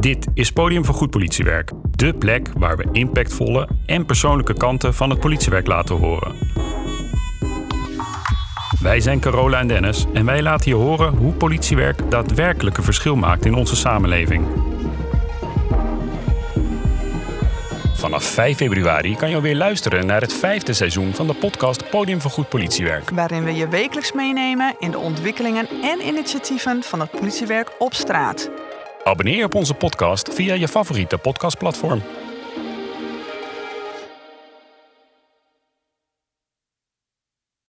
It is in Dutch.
Dit is Podium voor Goed Politiewerk. De plek waar we impactvolle en persoonlijke kanten van het politiewerk laten horen. Wij zijn Carola en Dennis en wij laten je horen hoe politiewerk daadwerkelijk een verschil maakt in onze samenleving. Vanaf 5 februari kan je alweer luisteren naar het vijfde seizoen van de podcast Podium voor Goed Politiewerk. Waarin we je wekelijks meenemen in de ontwikkelingen en initiatieven van het politiewerk op straat. Abonneer je op onze podcast via je favoriete podcastplatform.